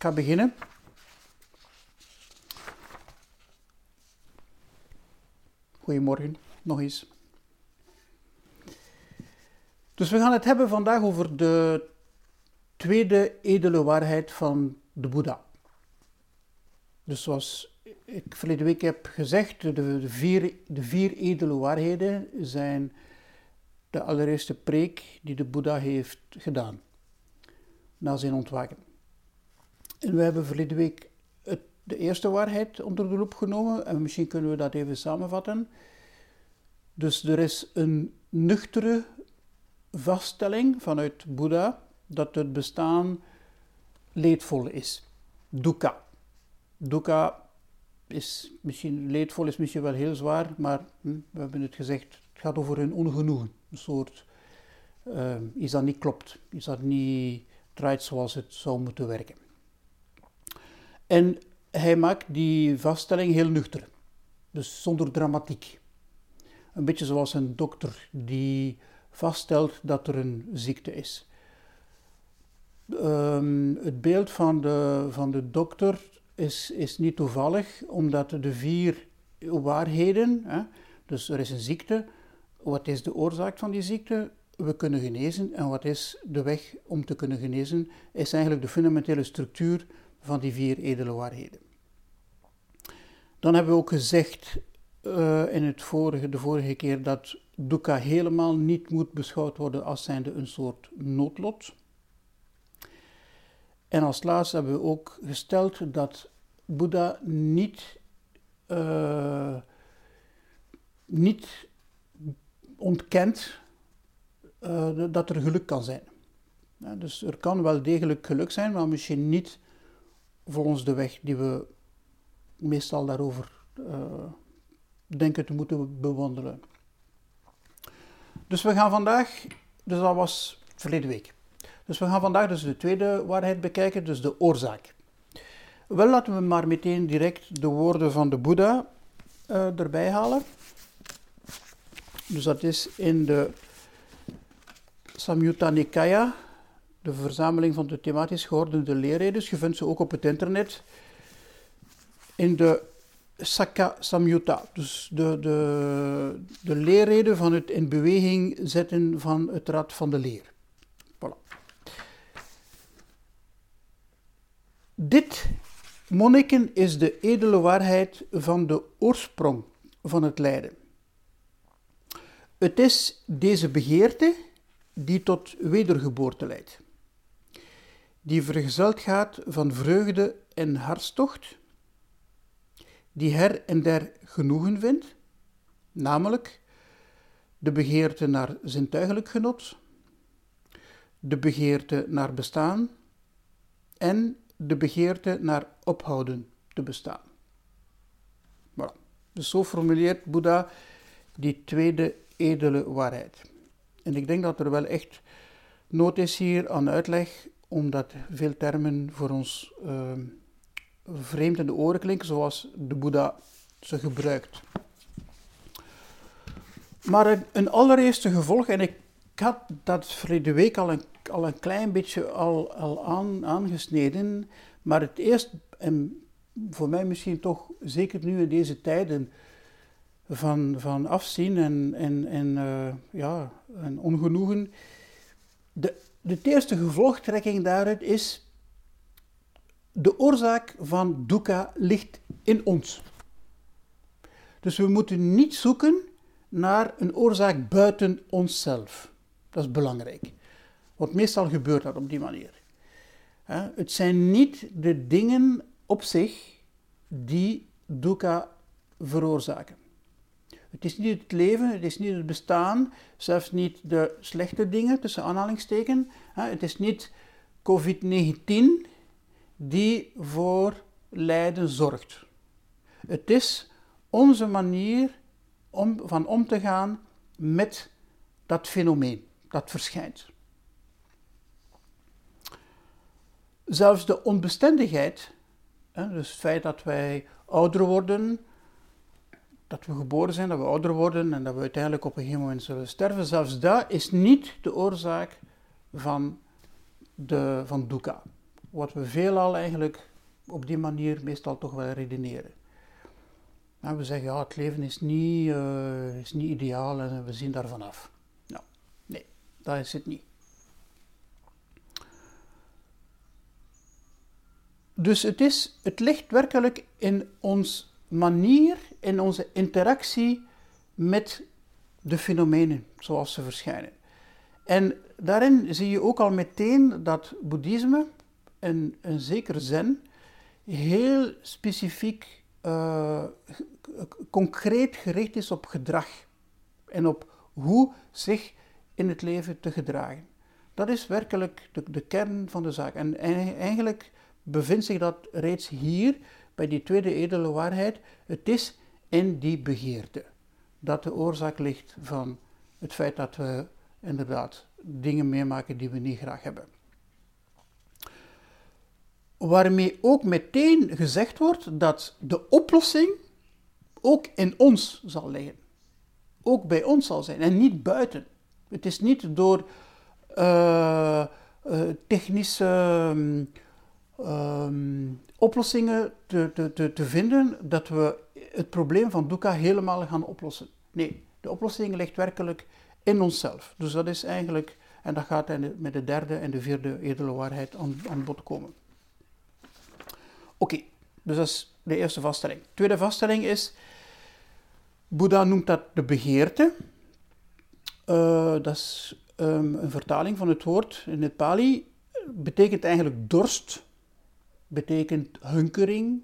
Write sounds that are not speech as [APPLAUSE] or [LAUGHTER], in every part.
Ik ga beginnen. Goedemorgen, nog eens. Dus we gaan het hebben vandaag over de tweede edele waarheid van de Boeddha. Dus zoals ik verleden week heb gezegd, de, vier, de vier edele waarheden zijn de allereerste preek die de Boeddha heeft gedaan na zijn ontwaken. En we hebben verleden week het, de eerste waarheid onder de loep genomen en misschien kunnen we dat even samenvatten. Dus er is een nuchtere vaststelling vanuit Boeddha dat het bestaan leedvol is. Dukkha. Dukkha is misschien, leedvol is misschien wel heel zwaar, maar hm, we hebben het gezegd, het gaat over een ongenoegen. Een soort uh, iets dat niet klopt, iets dat niet draait zoals het zou moeten werken. En hij maakt die vaststelling heel nuchter, dus zonder dramatiek. Een beetje zoals een dokter die vaststelt dat er een ziekte is. Um, het beeld van de, van de dokter is, is niet toevallig, omdat de vier waarheden, hè, dus er is een ziekte, wat is de oorzaak van die ziekte? We kunnen genezen en wat is de weg om te kunnen genezen, is eigenlijk de fundamentele structuur van die vier edele waarheden. Dan hebben we ook gezegd uh, in het vorige, de vorige keer dat dukkha helemaal niet moet beschouwd worden als zijnde een soort noodlot. En als laatste hebben we ook gesteld dat Boeddha niet, uh, niet ontkent uh, dat er geluk kan zijn. Dus er kan wel degelijk geluk zijn, maar misschien niet volgens de weg die we meestal daarover uh, denken te moeten bewandelen. Dus we gaan vandaag, dus dat was verleden week. Dus we gaan vandaag dus de tweede waarheid bekijken, dus de oorzaak. Wel laten we maar meteen direct de woorden van de Boeddha uh, erbij halen. Dus dat is in de Samyutta Nikaya, de verzameling van de thematisch geordende leerreden. Je vindt ze ook op het internet. In de Sakka Samyutta, dus de, de, de leerreden van het in beweging zetten van het rad van de leer. Voilà. Dit, monniken, is de edele waarheid van de oorsprong van het lijden. Het is deze begeerte die tot wedergeboorte leidt, die vergezeld gaat van vreugde en hartstocht, die her en der genoegen vindt, namelijk de begeerte naar zintuigelijk genot, de begeerte naar bestaan en de begeerte naar ophouden te bestaan. Voilà. Dus zo formuleert Boeddha die tweede edele waarheid. En ik denk dat er wel echt nood is hier aan uitleg, omdat veel termen voor ons uh, vreemd in de oren klinken, zoals de Boeddha ze gebruikt. Maar een, allereerste gevolg, en ik had dat verleden week al een, al een klein beetje al, al aan, aangesneden, maar het eerst, en voor mij misschien toch zeker nu in deze tijden, van, van afzien en, en, en, uh, ja, en ongenoegen. De, de eerste gevolgtrekking daaruit is, de oorzaak van dukkha ligt in ons. Dus we moeten niet zoeken naar een oorzaak buiten onszelf. Dat is belangrijk. Want meestal gebeurt dat op die manier. Het zijn niet de dingen op zich die dukkha veroorzaken. Het is niet het leven, het is niet het bestaan, zelfs niet de slechte dingen, tussen aanhalingstekens. Het is niet COVID-19 die voor lijden zorgt. Het is onze manier om, van om te gaan met dat fenomeen dat verschijnt. Zelfs de onbestendigheid, dus het feit dat wij ouder worden, dat we geboren zijn, dat we ouder worden en dat we uiteindelijk op een gegeven moment zullen sterven, zelfs dat is niet de oorzaak van, de, van dukkha. wat we veelal eigenlijk op die manier meestal toch wel redeneren. En we zeggen, ja, het leven is niet, uh, is niet ideaal en we zien daarvan af. Nou, nee, dat is het niet. Dus het, is, het ligt werkelijk in ons manier, in onze interactie met de fenomenen zoals ze verschijnen. En daarin zie je ook al meteen dat boeddhisme en een zeker zen heel specifiek, uh, concreet gericht is op gedrag en op hoe zich in het leven te gedragen. Dat is werkelijk de, de kern van de zaak. En eigenlijk bevindt zich dat reeds hier, bij die tweede edele waarheid. Het is in die begeerte dat de oorzaak ligt van het feit dat we inderdaad dingen meemaken die we niet graag hebben. Waarmee ook meteen gezegd wordt dat de oplossing ook in ons zal liggen. Ook bij ons zal zijn en niet buiten. Het is niet door uh, uh, technische um, oplossingen te, te, te, vinden dat we het probleem van dukkha helemaal gaan oplossen. Nee, de oplossing ligt werkelijk in onszelf. Dus dat is eigenlijk, en dat gaat met de derde en de vierde edele waarheid aan, aan bod komen. Oké, dus dat is de eerste vaststelling. De tweede vaststelling is, Boeddha noemt dat de begeerte. Uh, dat is um, een vertaling van het woord in het Pali. Betekent eigenlijk dorst, betekent hunkering,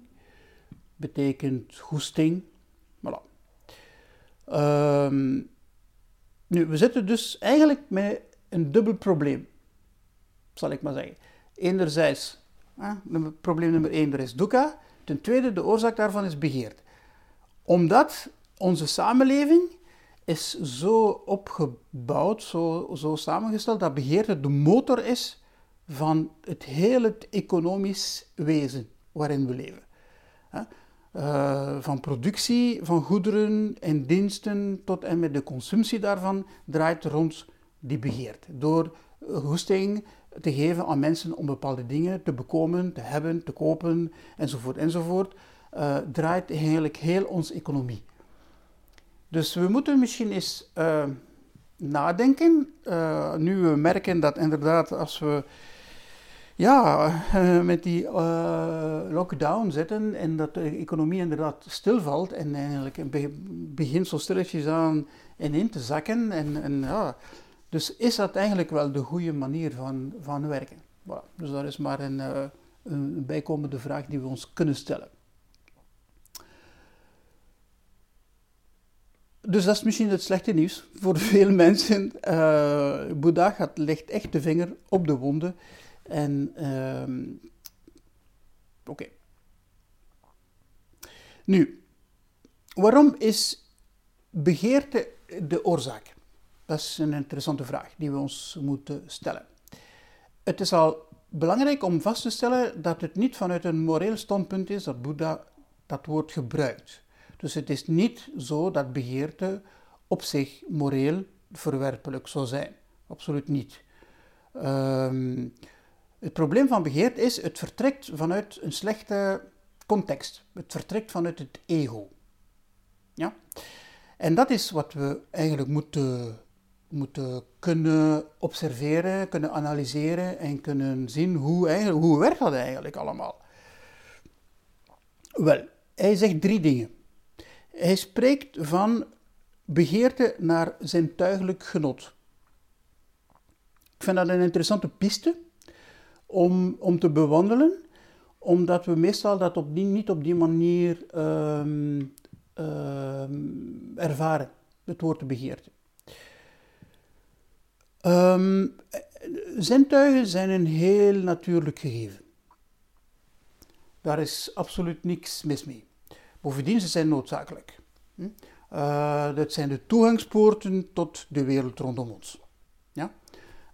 betekent goesting. Voilà. Um, nu, we zitten dus eigenlijk met een dubbel probleem, zal ik maar zeggen. Enerzijds, eh, probleem nummer één, er is dukkha. Ten tweede, de oorzaak daarvan is begeerd. Omdat onze samenleving is zo opgebouwd, zo, zo samengesteld, dat begeerte de motor is van het hele economisch wezen waarin we leven. Uh, van productie van goederen en diensten tot en met de consumptie daarvan draait rond die begeerte. Door goesting te geven aan mensen om bepaalde dingen te bekomen, te hebben, te kopen enzovoort enzovoort, uh, draait eigenlijk heel onze economie. Dus we moeten misschien eens uh, nadenken, nu we merken dat inderdaad als we ja, uh, met die uh, lockdown zitten en dat de economie inderdaad stilvalt en eigenlijk begint zo stilletjes aan in te zakken. En, en, ja, dus is dat eigenlijk wel de goede manier van, van werken? Voilà. Dus dat is maar een, uh, een bijkomende vraag die we ons kunnen stellen. Dus dat is misschien het slechte nieuws voor [LAUGHS] veel mensen. Uh, legt echt de vinger op de wonden. En uh, oké. Nu, waarom is begeerte de oorzaak? Dat is een interessante vraag die we ons moeten stellen. Het is al belangrijk om vast te stellen dat het niet vanuit een moreel standpunt is dat Boeddha dat woord gebruikt. Dus het is niet zo dat begeerte op zich moreel verwerpelijk zou zijn. Absoluut niet. Um, het probleem van begeerte is, het vertrekt vanuit een slechte context. Het vertrekt vanuit het ego. Ja? En dat is wat we eigenlijk moeten, moeten kunnen observeren, kunnen analyseren en kunnen zien hoe, eigenlijk, hoe werkt dat eigenlijk allemaal. Wel, hij zegt drie dingen. Hij spreekt van begeerte naar zintuigelijk genot. Ik vind dat een interessante piste om, om te bewandelen, omdat we meestal dat op niet op die manier um, um, ervaren, het woord begeerte. Um, zintuigen zijn een heel natuurlijk gegeven. Daar is absoluut niks mis mee. Bovendien, ze zijn noodzakelijk. Uh, dat zijn de toegangspoorten tot de wereld rondom ons. Ja?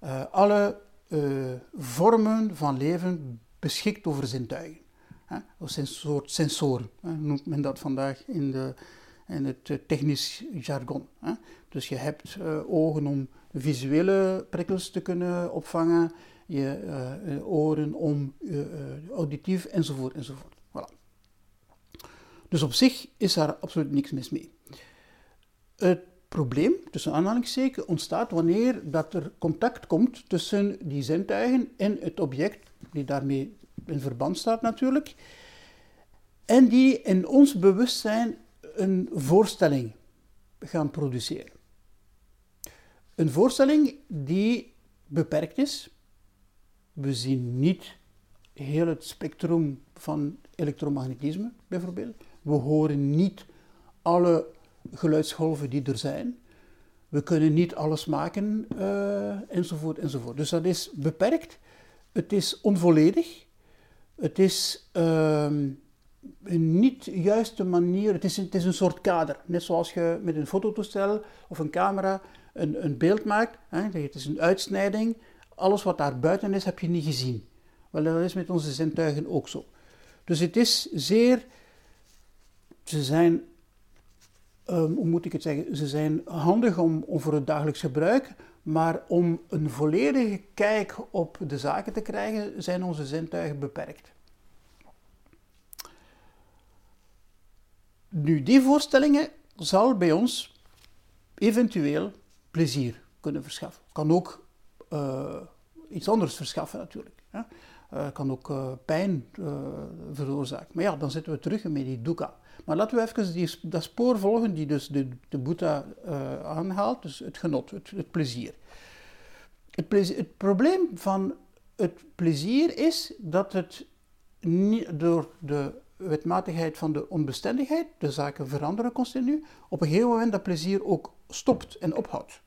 Uh, alle uh, vormen van leven beschikt over zintuigen. Hè? Of soort sensoren, hè? noemt men dat vandaag in, de, in het eh, technisch jargon. Hè? Dus je hebt uh, ogen om visuele prikkels te kunnen opvangen, je oren om, auditief enzovoort enzovoort. Voilà. Dus op zich is daar absoluut niks mis mee. Het probleem, tussen aanhalingstekens, ontstaat wanneer dat er contact komt tussen die zintuigen en het object, die daarmee in verband staat natuurlijk, en die in ons bewustzijn een voorstelling gaan produceren. Een voorstelling die beperkt is. We zien niet heel het spectrum van elektromagnetisme, bijvoorbeeld. We horen niet alle geluidsgolven die er zijn. We kunnen niet alles maken, uh, enzovoort, enzovoort. Dus dat is beperkt. Het is onvolledig. Het is uh, een niet juiste manier. Het is, het is een soort kader. Net zoals je met een fototoestel of een camera een, een beeld maakt. Hè, het is een uitsnijding. Alles wat daar buiten is, heb je niet gezien. Wel, dat is met onze zintuigen ook zo. Dus het is zeer. Ze zijn. Um, hoe moet ik het zeggen? Ze zijn handig om, voor het dagelijks gebruik. Maar om een volledige kijk op de zaken te krijgen, zijn onze zintuigen beperkt. Nu, die voorstellingen zal bij ons eventueel plezier kunnen verschaffen. Kan ook uh, iets anders verschaffen natuurlijk. Hè. Uh, kan ook uh, pijn veroorzaken. Maar ja, dan zitten we terug met die dukkha. Maar laten we even die, dat spoor volgen die dus de, de Boeddha aanhaalt, dus het genot, het, het plezier. Het, plezier. het probleem van het plezier is dat het niet, door de wetmatigheid van de onbestendigheid, de zaken veranderen continu, op een gegeven moment dat plezier ook stopt en ophoudt.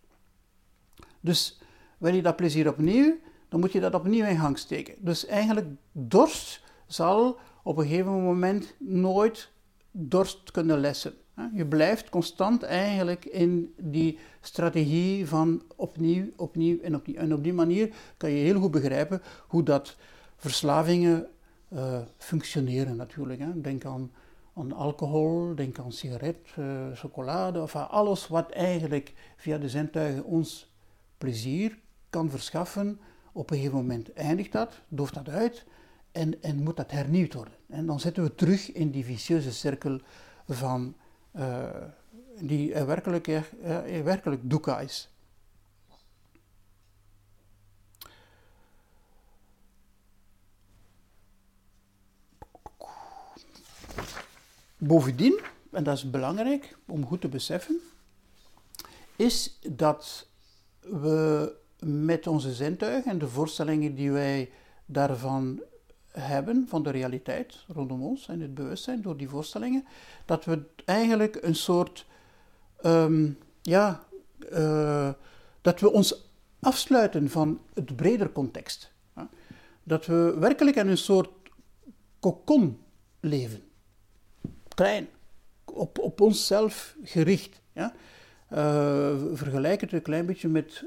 Dus wil je dat plezier opnieuw, dan moet je dat opnieuw in gang steken. Dus eigenlijk dorst zal op een gegeven moment nooit dorst kunnen lessen. Je blijft constant eigenlijk in die strategie van opnieuw, opnieuw en opnieuw. En op die manier kan je heel goed begrijpen hoe dat verslavingen uh, functioneren natuurlijk. Hè. Denk aan, aan, alcohol, denk aan sigaret, uh, chocolade, of alles wat eigenlijk via de zintuigen ons plezier kan verschaffen. Op een gegeven moment eindigt dat, dooft dat uit en, en moet dat hernieuwd worden. En dan zitten we terug in die vicieuze cirkel van uh, die werkelijk, uh, werkelijk dukkha is. Bovendien, en dat is belangrijk om goed te beseffen, is dat we met onze zintuigen en de voorstellingen die wij daarvan hebben, van de realiteit rondom ons en het bewustzijn door die voorstellingen, dat we eigenlijk een soort, ehm, ja, uh, dat we ons afsluiten van het breder context. Dat we werkelijk in een soort kokon leven klein, op, op onszelf gericht. Ja? Uh, vergelijk het een klein beetje met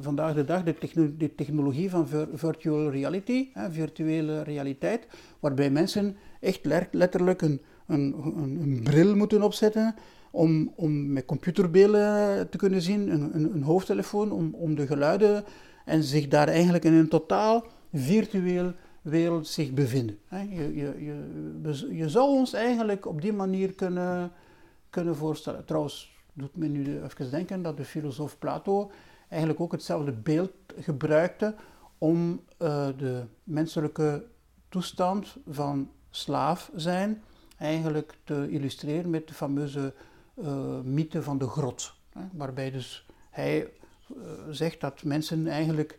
vandaag de dag de, technologie van virtual reality, hè, virtuele realiteit, waarbij mensen echt letterlijk een, een, een, een, bril moeten opzetten om, om met computerbeelden te kunnen zien, een, een, hoofdtelefoon, om, om de geluiden en zich daar eigenlijk in een totaal virtueel wereld zich bevinden. Je, je, je, je zou ons eigenlijk op die manier kunnen, kunnen voorstellen. Trouwens, doet me nu even denken dat de filosoof Plato eigenlijk ook hetzelfde beeld gebruikte om uh, de menselijke toestand van slaaf zijn eigenlijk te illustreren met de fameuze uh, mythe van de grot. Hè, waarbij dus hij uh, zegt dat mensen eigenlijk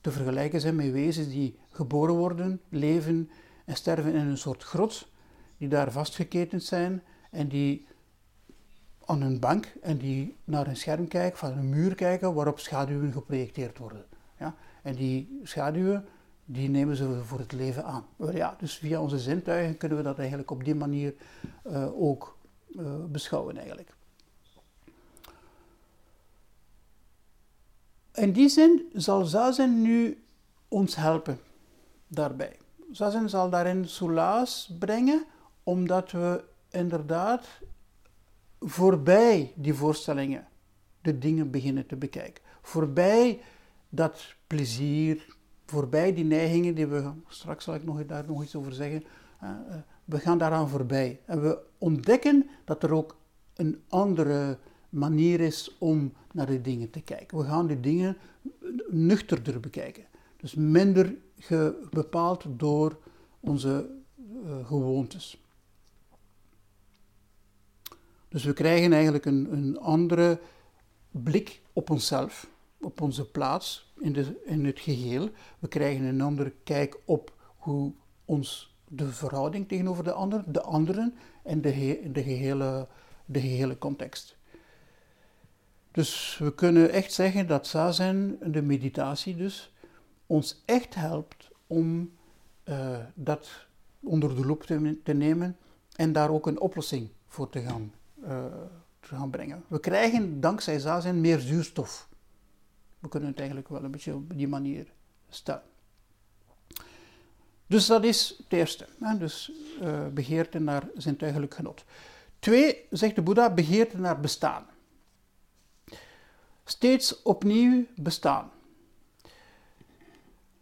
te vergelijken zijn met wezens die geboren worden, leven en sterven in een soort grot, die daar vastgeketend zijn en die aan een bank en die naar een scherm kijken, van een muur kijken waarop schaduwen geprojecteerd worden. Ja? En die schaduwen, die nemen ze voor het leven aan. Ja, dus via onze zintuigen kunnen we dat eigenlijk op die manier uh, ook uh, beschouwen eigenlijk. In die zin zal Zazen nu ons helpen daarbij. Zazen zal daarin soelaas brengen, omdat we inderdaad voorbij die voorstellingen de dingen beginnen te bekijken. Voorbij dat plezier, voorbij die neigingen die we, straks zal ik nog, daar nog iets over zeggen, we gaan daaraan voorbij. En we ontdekken dat er ook een andere manier is om naar de dingen te kijken. We gaan de dingen nuchterder bekijken. Dus minder bepaald door onze uh, gewoontes. Dus we krijgen eigenlijk een, een andere blik op onszelf, op onze plaats in, de, in het geheel. We krijgen een andere kijk op hoe ons de verhouding tegenover de ander, de anderen en de, de, gehele, de gehele context. Dus we kunnen echt zeggen dat zazen, de meditatie dus, ons echt helpt om uh, dat onder de loep te, nemen en daar ook een oplossing voor te gaan, uh, te gaan brengen. We krijgen dankzij zazen meer zuurstof. We kunnen het eigenlijk wel een beetje op die manier stellen. Dus dat is het eerste. Dus uh, begeerte naar zintuigelijk genot. Twee, zegt de Boeddha, begeerte naar bestaan. Steeds opnieuw bestaan.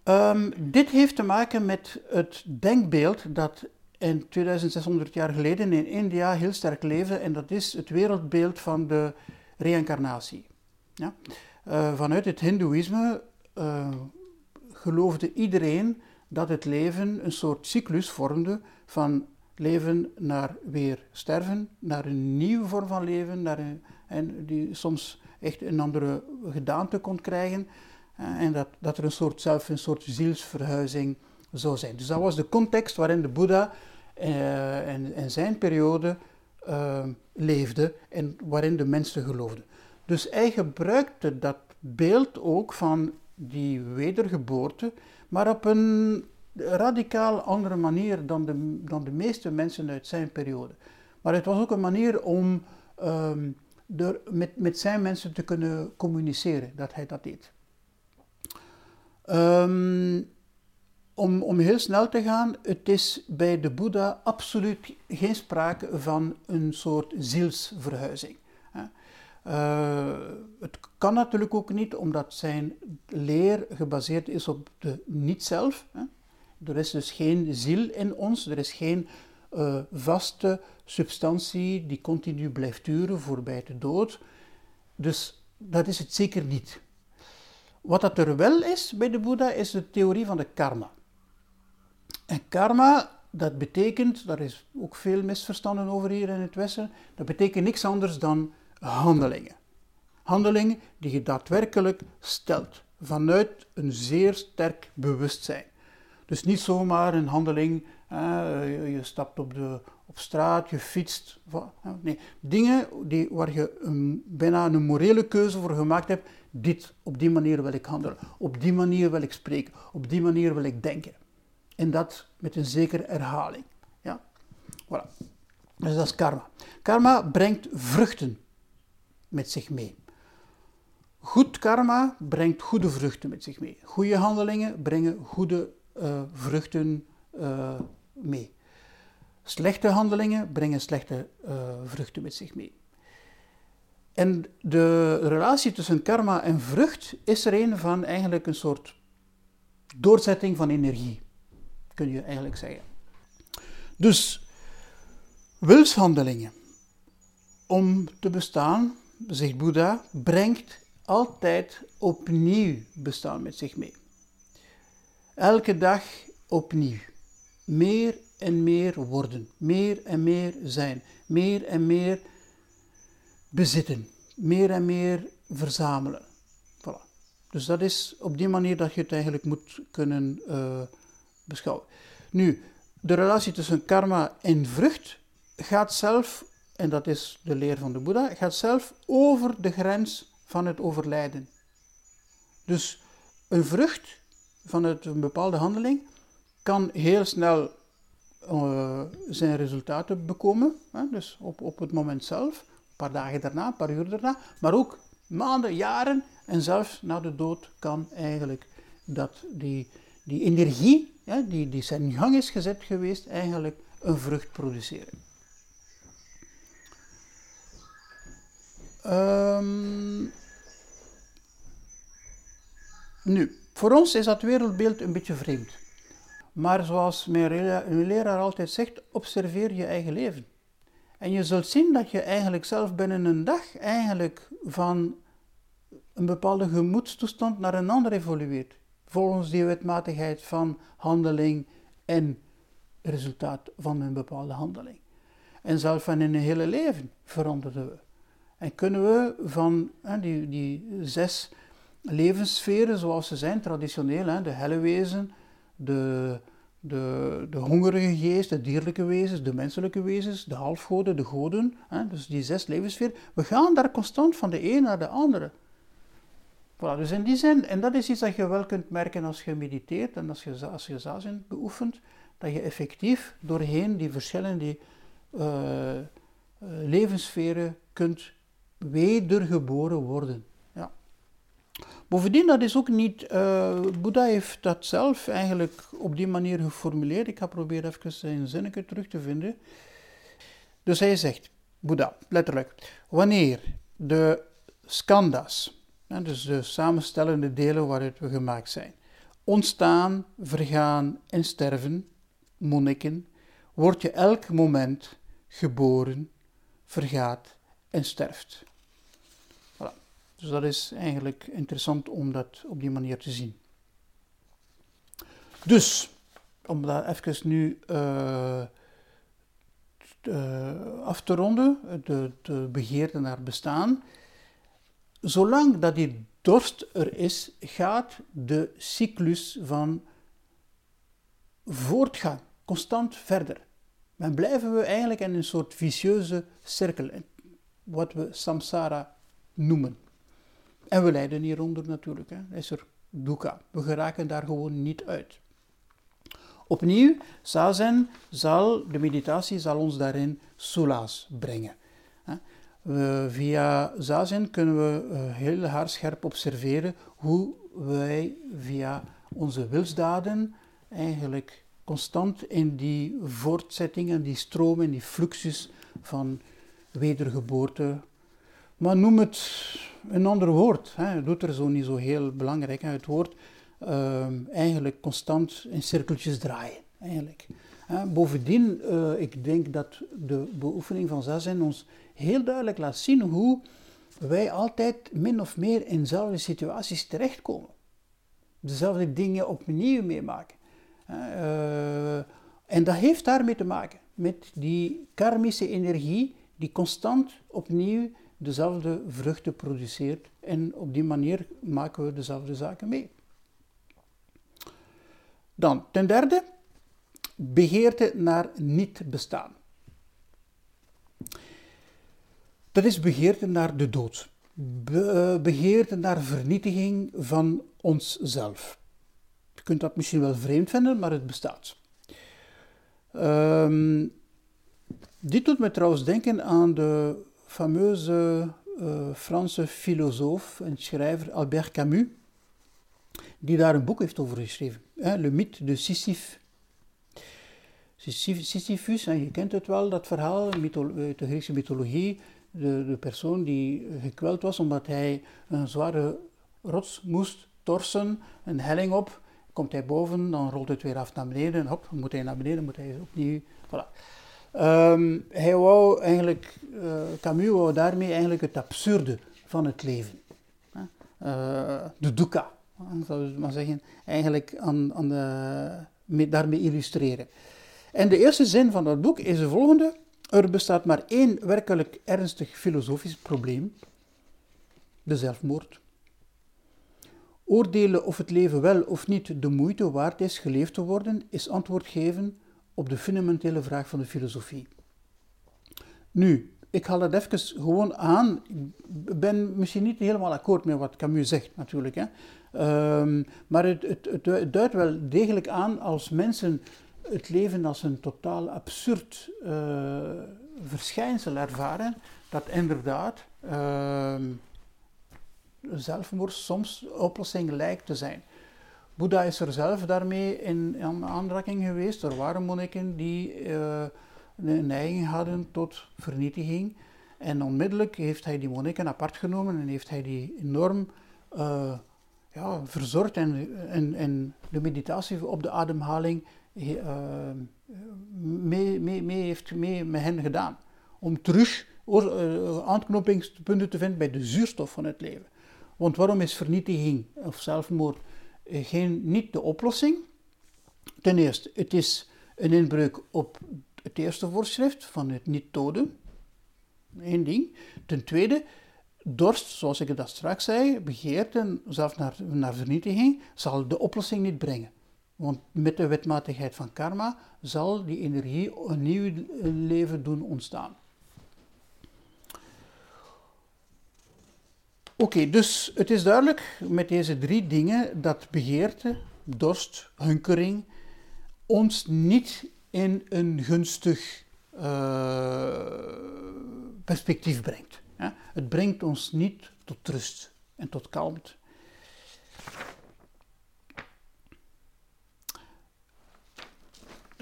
Um, dit heeft te maken met het denkbeeld dat in 2600 jaar geleden in India heel sterk leefde, en dat is het wereldbeeld van de reïncarnatie. Ja? Uh, vanuit het Hindoeïsme uh, geloofde iedereen dat het leven een soort cyclus vormde van leven naar weer sterven, naar een nieuwe vorm van leven, naar een, en die soms echt een andere gedaante kon krijgen. Eh, en dat, dat er een soort zelf, een soort zielsverhuizing Dus dat was de context waarin de Boeddha uh, en, en, zijn periode uh, leefde en waarin de mensen geloofden. Dus hij gebruikte dat beeld ook van die wedergeboorte maar op een radicaal andere manier dan de, dan de meeste mensen uit zijn periode. Maar het was ook een manier om um, met, met zijn mensen te kunnen communiceren, dat hij dat deed. Um, om, om heel snel te gaan, het is bij de Boeddha absoluut geen sprake van een soort zielsverhuizing. Uh, het kan natuurlijk ook niet, omdat zijn leer gebaseerd is op de niet-zelf. Er is dus geen ziel in ons, er is geen uh, vaste substantie die continu blijft duren voorbij de dood. Dus dat is het zeker niet. Wat dat er wel is bij de Boeddha is de theorie van de karma. En karma, dat betekent, daar is ook veel misverstanden over hier in het Westen, dat betekent niks anders dan handelingen. Handelingen die je daadwerkelijk stelt vanuit een zeer sterk bewustzijn. Dus niet zomaar een handeling, je stapt op, de, op straat, je fietst. Nee, dingen die, waar je een, bijna een morele keuze voor gemaakt hebt. Dit, op die manier wil ik handelen. Op die manier wil ik spreken. Op die manier wil ik denken. En dat met een zekere herhaling. Ja? Voilà. Dus dat is karma. Karma brengt vruchten met zich mee. Goed karma brengt goede vruchten met zich mee. Goede handelingen brengen goede uh, vruchten uh, mee. Slechte handelingen brengen slechte uh, vruchten met zich mee. En de relatie tussen karma en vrucht is er een van eigenlijk een soort doorzetting van energie, kun je eigenlijk zeggen. Dus wilshandelingen om te bestaan zegt Boeddha, brengt altijd opnieuw bestaan met zich mee. Elke dag opnieuw. Meer en meer worden, meer en meer zijn, meer en meer bezitten, meer en meer verzamelen. Voilà. Dus dat is op die manier dat je het eigenlijk moet kunnen uh, Nu, de relatie tussen karma en vrucht gaat zelf en dat is de leer van de Boeddha, gaat zelf over de grens van het overlijden. Dus een vrucht van het, een bepaalde handeling kan heel snel uh, zijn resultaten bekomen, hè, dus op, op het moment zelf, een paar dagen daarna, een paar uur daarna, maar ook maanden, jaren en zelfs na de dood kan eigenlijk dat die, die energie, ja, die, die zijn gang is gezet geweest, eigenlijk een vrucht produceren. Um, Nu, voor ons is dat wereldbeeld een beetje vreemd. Maar zoals mijn leraar altijd zegt, observeer je eigen leven. En je zult zien dat je eigenlijk zelf binnen een dag eigenlijk van een bepaalde gemoedstoestand naar een ander evolueert. Volgens die wetmatigheid van handeling en resultaat van een bepaalde handeling. En zelf van in een hele leven veranderen we. En kunnen we van hè, die, die zes levenssferen zoals ze zijn, traditioneel, hè, de helle wezen, de, de, de hongerige geest, de dierlijke wezens, de menselijke wezens, de halfgoden, de goden, hè, dus die zes levenssferen, we gaan daar constant van de een naar de andere. Voilà, dus in die zin, en dat is iets dat je wel kunt merken als je mediteert en als je, als je zazen beoefent, dat je effectief doorheen die verschillende uh, levenssferen kunt wedergeboren worden. Ja. Bovendien, dat is ook niet, uh, Boeddha heeft dat zelf eigenlijk op die manier geformuleerd. Ik ga proberen even zijn zinnetje terug te vinden. Dus hij zegt, Boeddha, letterlijk, wanneer de skandhas, dus de samenstellende delen waaruit we gemaakt zijn, ontstaan, vergaan en sterven, monniken, word je elk moment geboren, vergaat en sterft. Voilà. Dus dat is eigenlijk interessant om dat op die manier te zien. Dus, om dat even nu uh, af te ronden, de, de begeerte naar bestaan. Zolang dat die dorst er is, gaat de cyclus van voortgaan, constant verder. Dan blijven we eigenlijk in een soort vicieuze cirkel, wat we samsara noemen. En we lijden hieronder natuurlijk. Hè. Is er dukkha. We geraken daar gewoon niet uit. Opnieuw, zazen zal, de meditatie zal ons daarin soelaas brengen. Via zazen kunnen we uh, heel haarscherp observeren hoe wij via onze wilsdaden eigenlijk constant in die voortzetting en die stroom en die fluxus van wedergeboorte. Maar noem het een ander woord. Hè. Het doet er zo niet zo heel belangrijk. Hè. Het woord uh, eigenlijk constant in cirkeltjes draaien. Eigenlijk. bovendien, uh, ik denk dat de beoefening van Zazen ons heel duidelijk laat zien hoe wij altijd min of meer in dezelfde situaties terechtkomen. Dezelfde dingen opnieuw meemaken. Uh, en dat heeft daarmee te maken, met die karmische energie die constant opnieuw dezelfde vruchten produceert. En op die manier maken we dezelfde zaken mee. Dan, ten derde, begeerte naar niet bestaan. Dat is begeerte naar de dood. Be begeerte naar vernietiging van onszelf. Je kunt dat misschien wel vreemd vinden, maar het bestaat. Um, dit doet me trouwens denken aan de fameuze uh, Franse filosoof en schrijver Albert Camus, die daar een boek heeft over geschreven, hè, Le mythe de Sisyphe. Sisyphus, en je kent het wel, dat verhaal uit de Griekse mythologie, de, de persoon die gekweld was omdat hij een zware rots moest torsen, een helling op, komt hij boven, dan rolt het weer af naar beneden, hop, moet hij naar beneden, moet hij opnieuw, voilà. Um, hij wou eigenlijk, uh, Camus wou daarmee eigenlijk het absurde van het leven. Uh, de dukkha, zou ik maar zeggen, eigenlijk aan, aan de, daarmee illustreren. En de eerste zin van dat boek is de volgende. Er bestaat maar één werkelijk ernstig filosofisch probleem, de zelfmoord. Oordelen of het leven wel of niet de moeite waard is geleefd te worden, is antwoord geven op de fundamentele vraag van de filosofie. Nu, ik haal dat even gewoon aan. Ik ben misschien niet helemaal akkoord met wat Camus zegt, natuurlijk. Hè. Um, maar het, het, het, duidt wel degelijk aan als mensen het leven als een totaal absurd uh, verschijnsel ervaren, dat inderdaad uh, zelfmoord soms oplossing lijkt te zijn. Boeddha is er zelf daarmee in, aanraking geweest. Er waren monniken die uh, een neiging hadden tot vernietiging. En onmiddellijk heeft hij die monniken apart genomen en heeft hij die enorm uh, ja, verzorgd en, de meditatie op de ademhaling mee, mee, mee heeft mee met hen gedaan. Om terug uh, aanknopingspunten te vinden bij de zuurstof van het leven. Want waarom is vernietiging of zelfmoord geen, niet de oplossing? Ten eerste, het is een inbreuk op het eerste voorschrift van het niet doden. Eén ding. Ten tweede, dorst, zoals ik dat straks zei, begeerte, zelf naar, naar vernietiging, zal de oplossing niet brengen. Want met de wetmatigheid van karma zal die energie een nieuw leven doen ontstaan. Oké, dus het is duidelijk met deze drie dingen dat begeerte, dorst, hunkering ons niet in een gunstig uh, perspectief brengt. Het brengt ons niet tot rust en tot kalmte.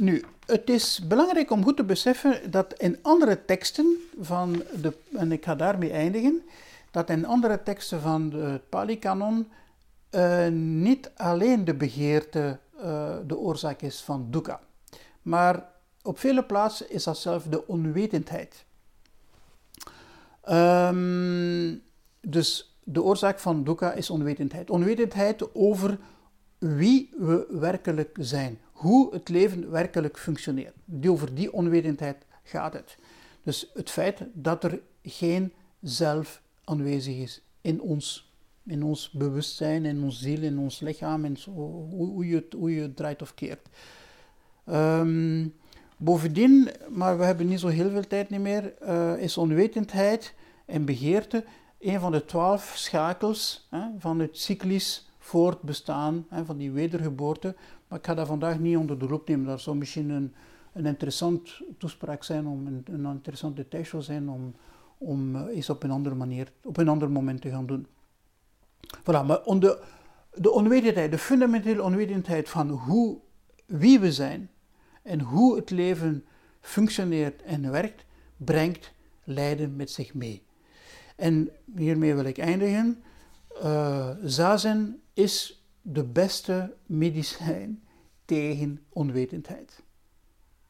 Nu, het is belangrijk om goed te beseffen dat in andere teksten van de, en ik ga daarmee eindigen, dat in andere teksten van het Pali-kanon uh, niet alleen de begeerte uh, de oorzaak is van dukkha, maar op vele plaatsen is dat zelf de onwetendheid. Um, dus de oorzaak van dukkha is onwetendheid. Onwetendheid over wie we werkelijk zijn, hoe het leven werkelijk functioneert. Die over die onwetendheid gaat het. Dus het feit dat er geen zelf aanwezig is in ons, in ons bewustzijn, in ons ziel, in ons lichaam, en zo, hoe, je het, hoe je draait of keert. Um, Bovendien, maar we hebben niet zo heel veel tijd meer, uh, is onwetendheid en begeerte een van de twaalf schakels hè, van het cyclisch voortbestaan, hè, van die wedergeboorte. Maar ik ga dat vandaag niet onder de loep nemen. Dat zou misschien een, een interessant toespraak zijn, om een, een interessant detail zijn om, om eens op een andere manier, op een ander moment te gaan doen. Voilà, maar de, onwetendheid, de fundamentele onwetendheid van hoe, wie we zijn, en hoe het leven functioneert en werkt, brengt lijden met zich mee. En hiermee wil ik eindigen. Uh, zazen is de beste medicijn tegen onwetendheid.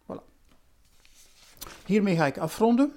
Voilà. Hiermee ga ik afronden.